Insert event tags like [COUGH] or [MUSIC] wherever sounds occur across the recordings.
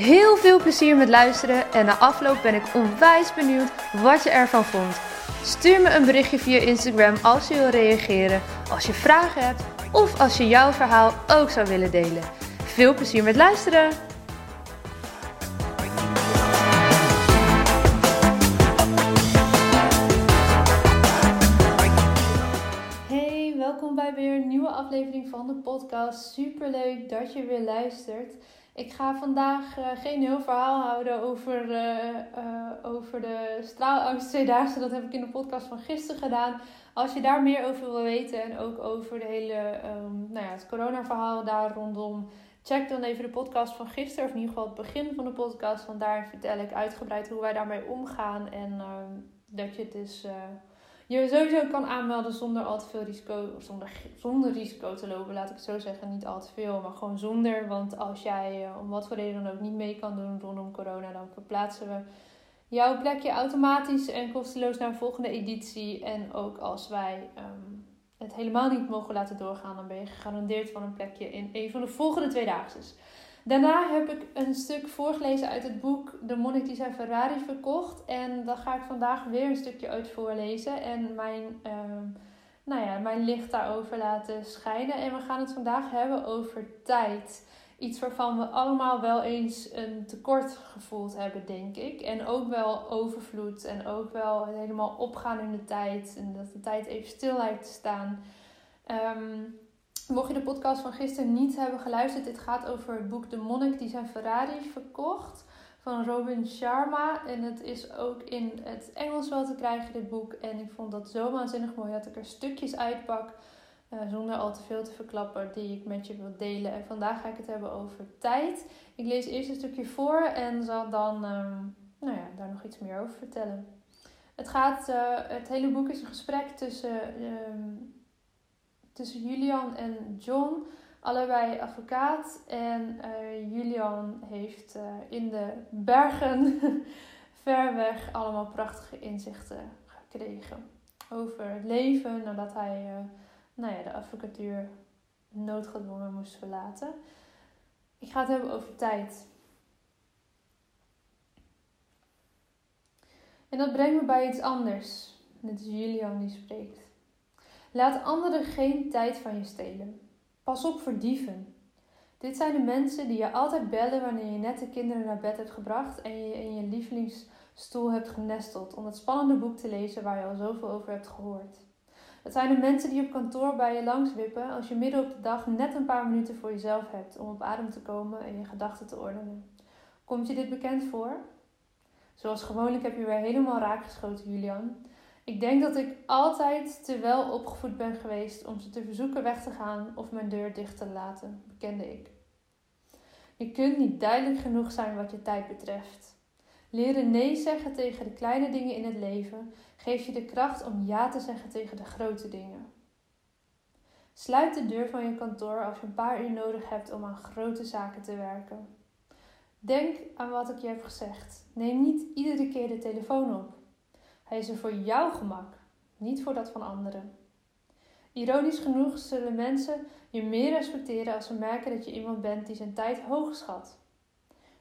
Heel veel plezier met luisteren en na afloop ben ik onwijs benieuwd wat je ervan vond. Stuur me een berichtje via Instagram als je wil reageren, als je vragen hebt of als je jouw verhaal ook zou willen delen. Veel plezier met luisteren! Hey, welkom bij weer een nieuwe aflevering van de podcast. Super leuk dat je weer luistert. Ik ga vandaag uh, geen heel verhaal houden over, uh, uh, over de straalangst tweedaagse. Dat heb ik in de podcast van gisteren gedaan. Als je daar meer over wil weten en ook over de hele, um, nou ja, het corona-verhaal daar rondom, check dan even de podcast van gisteren, of in ieder geval het begin van de podcast. Want daar vertel ik uitgebreid hoe wij daarmee omgaan en um, dat je het dus je sowieso kan aanmelden zonder al te veel risico, zonder, zonder risico te lopen, laat ik het zo zeggen. Niet al te veel, maar gewoon zonder. Want als jij om wat voor reden dan ook niet mee kan doen rondom corona, dan verplaatsen we jouw plekje automatisch en kosteloos naar een volgende editie. En ook als wij um, het helemaal niet mogen laten doorgaan, dan ben je gegarandeerd van een plekje in een van de volgende twee daagses. Daarna heb ik een stuk voorgelezen uit het boek De monnik die zijn Ferrari verkocht. En dan ga ik vandaag weer een stukje uit voorlezen en mijn, uh, nou ja, mijn licht daarover laten schijnen. En we gaan het vandaag hebben over tijd. Iets waarvan we allemaal wel eens een tekort gevoeld hebben, denk ik. En ook wel overvloed en ook wel helemaal opgaan in de tijd. En dat de tijd even stil lijkt te staan. Um, Mocht je de podcast van gisteren niet hebben geluisterd, dit gaat over het boek De Monnik die zijn Ferrari verkocht van Robin Sharma. En het is ook in het Engels wel te krijgen, dit boek. En ik vond dat zo waanzinnig mooi dat ik er stukjes uitpak, uh, zonder al te veel te verklappen, die ik met je wil delen. En vandaag ga ik het hebben over tijd. Ik lees eerst een stukje voor en zal dan um, nou ja, daar nog iets meer over vertellen. Het, gaat, uh, het hele boek is een gesprek tussen... Um, tussen Julian en John, allebei advocaat. En uh, Julian heeft uh, in de bergen [LAUGHS] ver weg allemaal prachtige inzichten gekregen over het leven nadat hij uh, nou ja, de advocatuur noodgedwongen moest verlaten. Ik ga het hebben over tijd. En dat brengt me bij iets anders. Dit is Julian die spreekt. Laat anderen geen tijd van je stelen. Pas op voor dieven. Dit zijn de mensen die je altijd bellen wanneer je net de kinderen naar bed hebt gebracht en je in je lievelingsstoel hebt genesteld om het spannende boek te lezen waar je al zoveel over hebt gehoord. Het zijn de mensen die op kantoor bij je langs wippen als je midden op de dag net een paar minuten voor jezelf hebt om op adem te komen en je gedachten te ordenen. Komt je dit bekend voor? Zoals gewoonlijk heb je weer helemaal raakgeschoten, Julian. Ik denk dat ik altijd te wel opgevoed ben geweest om ze te verzoeken weg te gaan of mijn deur dicht te laten, bekende ik. Je kunt niet duidelijk genoeg zijn wat je tijd betreft. Leren nee zeggen tegen de kleine dingen in het leven geeft je de kracht om ja te zeggen tegen de grote dingen. Sluit de deur van je kantoor als je een paar uur nodig hebt om aan grote zaken te werken. Denk aan wat ik je heb gezegd. Neem niet iedere keer de telefoon op. Hij is er voor jouw gemak, niet voor dat van anderen. Ironisch genoeg zullen mensen je meer respecteren als ze merken dat je iemand bent die zijn tijd hoog schat.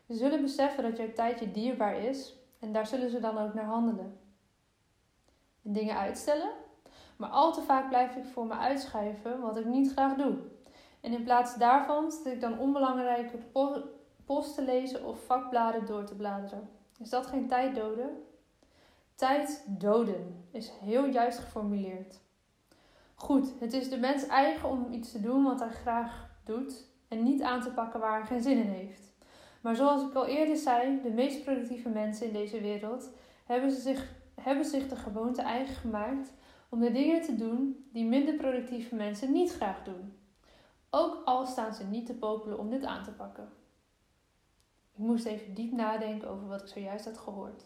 Ze zullen beseffen dat jouw tijd je dierbaar is en daar zullen ze dan ook naar handelen. En dingen uitstellen? Maar al te vaak blijf ik voor me uitschuiven wat ik niet graag doe. En in plaats daarvan zit ik dan onbelangrijke posten lezen of vakbladen door te bladeren. Is dat geen tijd doden? Tijd doden is heel juist geformuleerd. Goed, het is de mens eigen om iets te doen wat hij graag doet en niet aan te pakken waar hij geen zin in heeft. Maar zoals ik al eerder zei, de meest productieve mensen in deze wereld hebben, zich, hebben zich de gewoonte eigen gemaakt om de dingen te doen die minder productieve mensen niet graag doen. Ook al staan ze niet te popelen om dit aan te pakken. Ik moest even diep nadenken over wat ik zojuist had gehoord.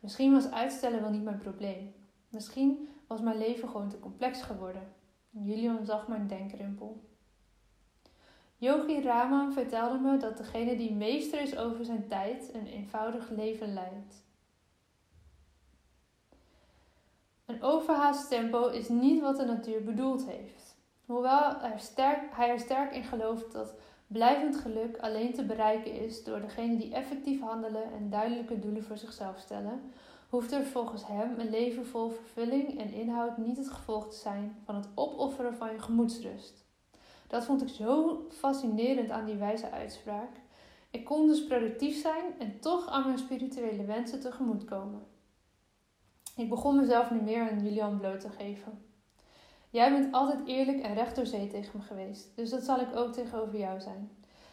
Misschien was uitstellen wel niet mijn probleem. Misschien was mijn leven gewoon te complex geworden. Julian zag mijn denkrimpel. Yogi Raman vertelde me dat degene die meester is over zijn tijd een eenvoudig leven leidt. Een overhaast tempo is niet wat de natuur bedoeld heeft. Hoewel hij er sterk in gelooft dat blijvend geluk alleen te bereiken is door degene die effectief handelen en duidelijke doelen voor zichzelf stellen, hoeft er volgens hem een leven vol vervulling en inhoud niet het gevolg te zijn van het opofferen van je gemoedsrust. Dat vond ik zo fascinerend aan die wijze uitspraak. Ik kon dus productief zijn en toch aan mijn spirituele wensen tegemoetkomen. Ik begon mezelf nu meer aan Julian bloot te geven. Jij bent altijd eerlijk en recht door zee tegen me geweest, dus dat zal ik ook tegenover jou zijn.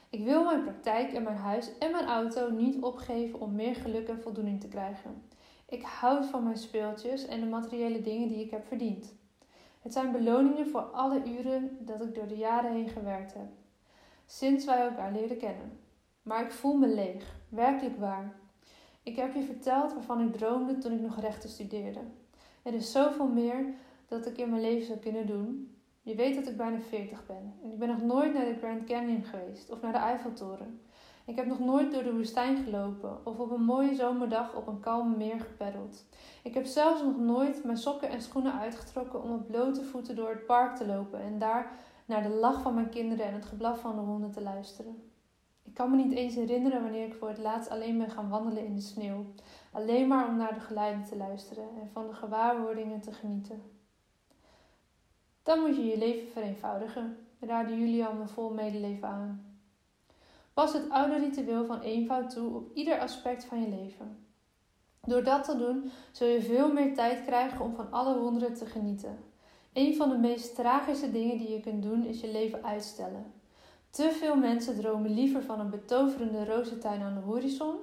Ik wil mijn praktijk en mijn huis en mijn auto niet opgeven om meer geluk en voldoening te krijgen. Ik houd van mijn speeltjes en de materiële dingen die ik heb verdiend. Het zijn beloningen voor alle uren dat ik door de jaren heen gewerkt heb, sinds wij elkaar leren kennen. Maar ik voel me leeg, werkelijk waar. Ik heb je verteld waarvan ik droomde toen ik nog rechten studeerde. Er is zoveel meer dat ik in mijn leven zou kunnen doen. Je weet dat ik bijna 40 ben en ik ben nog nooit naar de Grand Canyon geweest of naar de Eiffeltoren. Ik heb nog nooit door de woestijn gelopen of op een mooie zomerdag op een kalm meer gepeddeld. Ik heb zelfs nog nooit mijn sokken en schoenen uitgetrokken om op blote voeten door het park te lopen en daar naar de lach van mijn kinderen en het geblaf van de honden te luisteren. Ik kan me niet eens herinneren wanneer ik voor het laatst alleen ben gaan wandelen in de sneeuw, alleen maar om naar de geluiden te luisteren en van de gewaarwordingen te genieten. Dan moet je je leven vereenvoudigen, raadde Julian me vol medeleven aan. Pas het oude ritueel van eenvoud toe op ieder aspect van je leven. Door dat te doen zul je veel meer tijd krijgen om van alle wonderen te genieten. Een van de meest tragische dingen die je kunt doen is je leven uitstellen. Te veel mensen dromen liever van een betoverende rozentuin aan de horizon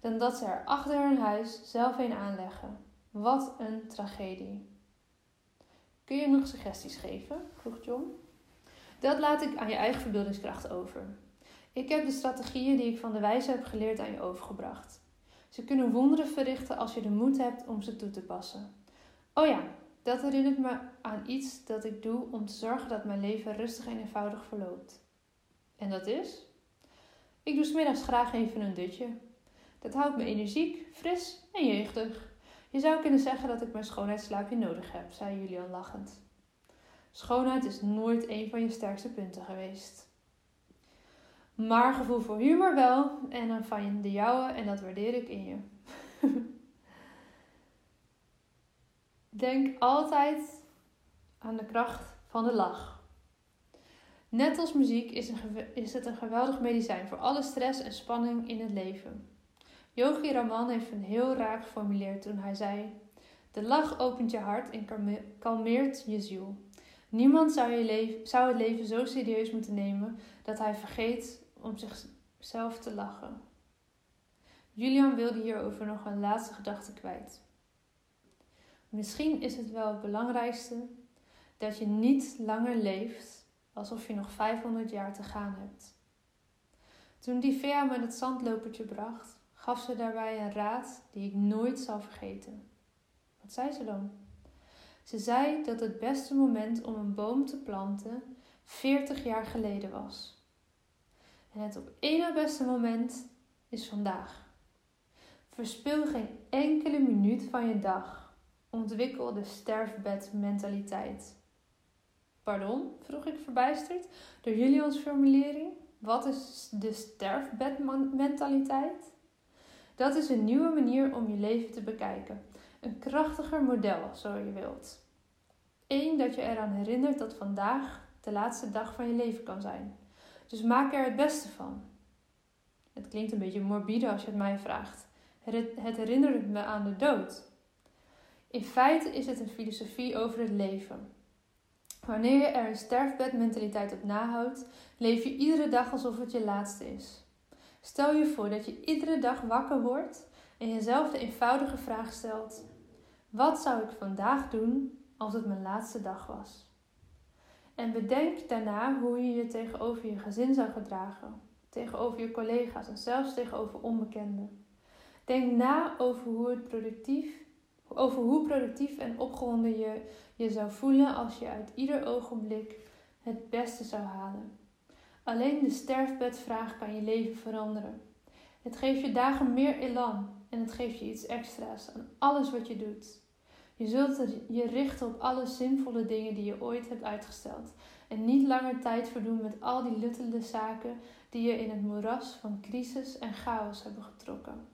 dan dat ze er achter hun huis zelf een aanleggen. Wat een tragedie. Kun je nog suggesties geven? vroeg John. Dat laat ik aan je eigen verbeeldingskracht over. Ik heb de strategieën die ik van de wijze heb geleerd aan je overgebracht. Ze kunnen wonderen verrichten als je de moed hebt om ze toe te passen. Oh ja, dat herinnert me aan iets dat ik doe om te zorgen dat mijn leven rustig en eenvoudig verloopt. En dat is? Ik doe smiddags graag even een dutje. Dat houdt me energiek, fris en jeugdig. Je zou kunnen zeggen dat ik mijn schoonheidsslaapje nodig heb, zei Julian lachend. Schoonheid is nooit een van je sterkste punten geweest. Maar gevoel voor humor wel en dan van de jouwe en dat waardeer ik in je. [LAUGHS] Denk altijd aan de kracht van de lach. Net als muziek is, het een geweldig medicijn voor alle stress en spanning in het leven. Yogi Raman heeft een heel raak geformuleerd toen hij zei: De lach opent je hart en kalmeert je ziel. Niemand zou, je leven, zou het leven zo serieus moeten nemen dat hij vergeet om zichzelf te lachen. Julian wilde hierover nog een laatste gedachte kwijt. Misschien is het wel het belangrijkste dat je niet langer leeft alsof je nog 500 jaar te gaan hebt. Toen die Vea me het zandlopertje bracht, gaf ze daarbij een raad die ik nooit zal vergeten. Wat zei ze dan? Ze zei dat het beste moment om een boom te planten 40 jaar geleden was. En het op één beste moment is vandaag. Verspil geen enkele minuut van je dag. Ontwikkel de sterfbedmentaliteit. Pardon, vroeg ik verbijsterd door Julians formulering. Wat is de sterfbedmentaliteit? Dat is een nieuwe manier om je leven te bekijken. Een krachtiger model, zo je wilt. Eén dat je eraan herinnert dat vandaag de laatste dag van je leven kan zijn. Dus maak er het beste van. Het klinkt een beetje morbide als je het mij vraagt. Het herinnert me aan de dood. In feite is het een filosofie over het leven. Wanneer je er een sterfbedmentaliteit op nahoudt, leef je iedere dag alsof het je laatste is. Stel je voor dat je iedere dag wakker wordt en jezelf de eenvoudige vraag stelt: Wat zou ik vandaag doen als het mijn laatste dag was? En bedenk daarna hoe je je tegenover je gezin zou gedragen. tegenover je collega's en zelfs tegenover onbekenden. Denk na over hoe, productief, over hoe productief en opgewonden je je zou voelen als je uit ieder ogenblik het beste zou halen. Alleen de sterfbedvraag kan je leven veranderen. Het geeft je dagen meer elan en het geeft je iets extra's aan alles wat je doet. Je zult je richten op alle zinvolle dingen die je ooit hebt uitgesteld en niet langer tijd verdoen met al die luttele zaken die je in het moeras van crisis en chaos hebben getrokken.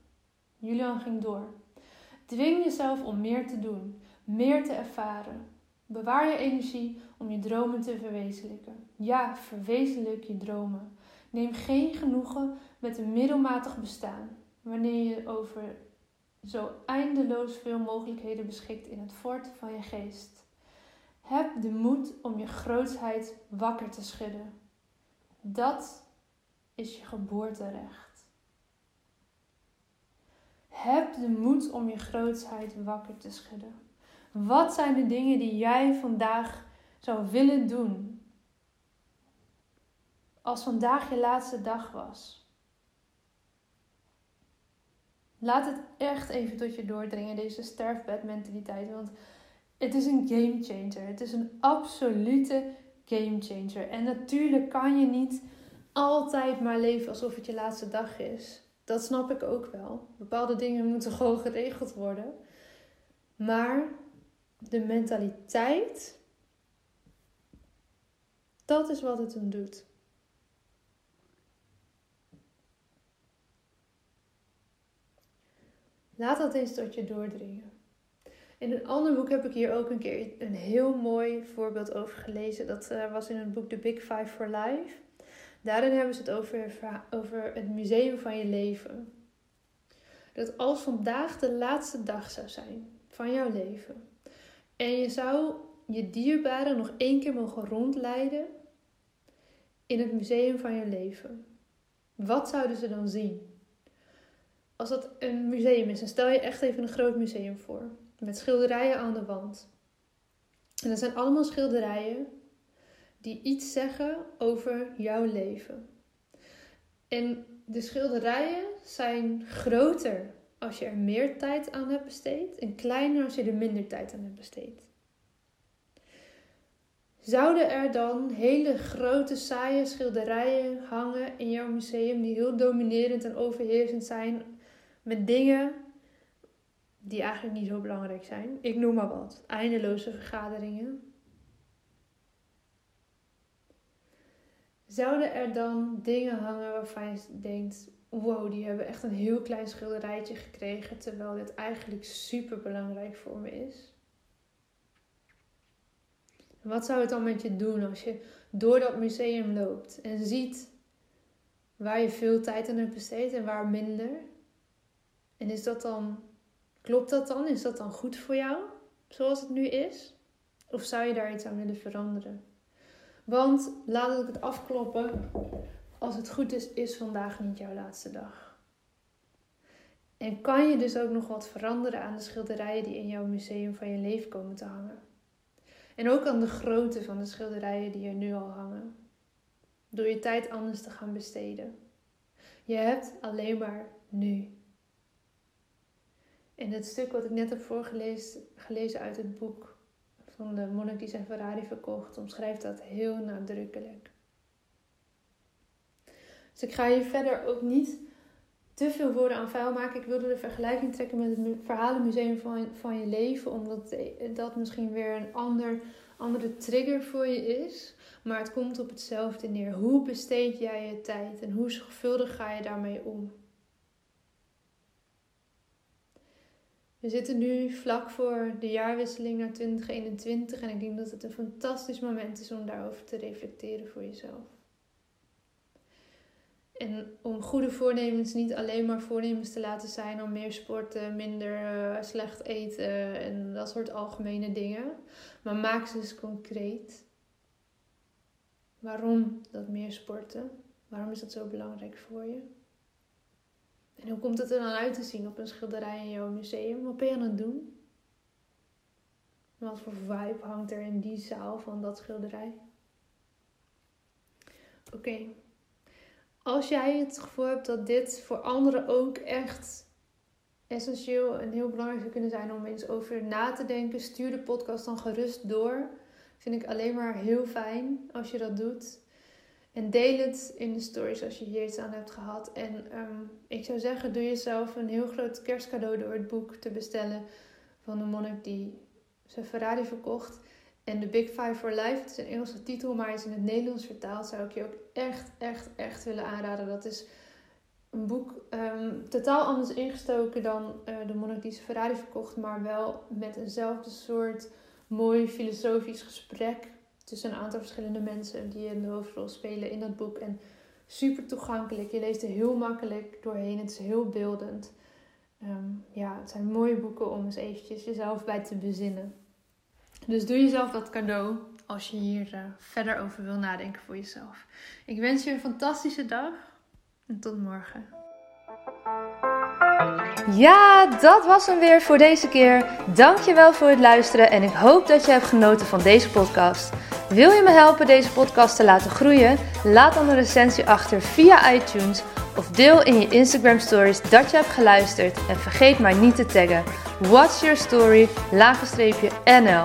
Julian ging door. Dwing jezelf om meer te doen, meer te ervaren. Bewaar je energie om je dromen te verwezenlijken. Ja, verwezenlijk je dromen. Neem geen genoegen met een middelmatig bestaan wanneer je over zo eindeloos veel mogelijkheden beschikt in het fort van je geest. Heb de moed om je grootsheid wakker te schudden. Dat is je geboorterecht. Heb de moed om je grootsheid wakker te schudden. Wat zijn de dingen die jij vandaag zou willen doen? Als vandaag je laatste dag was. Laat het echt even tot je doordringen, deze sterfbedmentaliteit. Want het is een game changer. Het is een absolute game changer. En natuurlijk kan je niet altijd maar leven alsof het je laatste dag is. Dat snap ik ook wel. Bepaalde dingen moeten gewoon geregeld worden. Maar de mentaliteit, dat is wat het hem doet. Laat dat eens tot je doordringen. In een ander boek heb ik hier ook een keer een heel mooi voorbeeld over gelezen. Dat uh, was in het boek The Big Five for Life. Daarin hebben ze het over, over het museum van je leven. Dat als vandaag de laatste dag zou zijn van jouw leven. En je zou je dierbaren nog één keer mogen rondleiden in het museum van je leven. Wat zouden ze dan zien? Als dat een museum is, dan stel je echt even een groot museum voor. Met schilderijen aan de wand. En dat zijn allemaal schilderijen die iets zeggen over jouw leven. En de schilderijen zijn groter als je er meer tijd aan hebt besteed en kleiner als je er minder tijd aan hebt besteed. Zouden er dan hele grote saaie schilderijen hangen in jouw museum die heel dominerend en overheersend zijn met dingen die eigenlijk niet zo belangrijk zijn? Ik noem maar wat. Eindeloze vergaderingen, Zouden er dan dingen hangen waarvan je denkt: wow, die hebben echt een heel klein schilderijtje gekregen, terwijl dit eigenlijk super belangrijk voor me is? Wat zou het dan met je doen als je door dat museum loopt en ziet waar je veel tijd aan hebt besteed en waar minder? En is dat dan, klopt dat dan? Is dat dan goed voor jou zoals het nu is? Of zou je daar iets aan willen veranderen? Want laat ik het afkloppen. Als het goed is, is vandaag niet jouw laatste dag. En kan je dus ook nog wat veranderen aan de schilderijen die in jouw museum van je leven komen te hangen. En ook aan de grootte van de schilderijen die er nu al hangen. Door je tijd anders te gaan besteden. Je hebt alleen maar nu. En het stuk wat ik net heb voorgelezen gelezen uit het boek van de monnik die zijn Ferrari verkocht, omschrijft dat heel nadrukkelijk. Dus ik ga hier verder ook niet te veel woorden aan vuil maken. Ik wilde de vergelijking trekken met het verhalenmuseum van, van je leven, omdat dat misschien weer een ander, andere trigger voor je is. Maar het komt op hetzelfde neer. Hoe besteed jij je tijd en hoe zorgvuldig ga je daarmee om? We zitten nu vlak voor de jaarwisseling naar 2021 en ik denk dat het een fantastisch moment is om daarover te reflecteren voor jezelf. En om goede voornemens niet alleen maar voornemens te laten zijn om meer sporten, minder uh, slecht eten en dat soort algemene dingen. Maar maak ze eens concreet. Waarom dat meer sporten? Waarom is dat zo belangrijk voor je? En hoe komt het er dan uit te zien op een schilderij in jouw museum? Wat ben je aan het doen? Wat voor vibe hangt er in die zaal van dat schilderij? Oké. Als jij het gevoel hebt dat dit voor anderen ook echt essentieel en heel belangrijk zou kunnen zijn om eens over na te denken, stuur de podcast dan gerust door. Vind ik alleen maar heel fijn als je dat doet. En deel het in de stories als je hier iets aan hebt gehad. En ehm, ik zou zeggen, doe jezelf een heel groot kerstcadeau door het boek te bestellen van de monnik die zijn Ferrari verkocht. En The Big Five for Life, het is een Engelse titel, maar is in het Nederlands vertaald. Zou ik je ook echt, echt, echt willen aanraden. Dat is een boek um, totaal anders ingestoken dan uh, de monnik die Ferrari verkocht. Maar wel met eenzelfde soort mooi filosofisch gesprek tussen een aantal verschillende mensen die een hoofdrol spelen in dat boek. En super toegankelijk. Je leest er heel makkelijk doorheen. Het is heel beeldend. Ehm, ja, het zijn mooie boeken om eens eventjes jezelf bij te bezinnen. Dus doe jezelf dat cadeau als je hier uh, verder over wil nadenken voor jezelf. Ik wens je een fantastische dag en tot morgen. Ja, dat was hem weer voor deze keer. Dankjewel voor het luisteren en ik hoop dat je hebt genoten van deze podcast. Wil je me helpen deze podcast te laten groeien? Laat dan een recensie achter via iTunes of deel in je Instagram stories dat je hebt geluisterd en vergeet mij niet te taggen. What's your story? NL.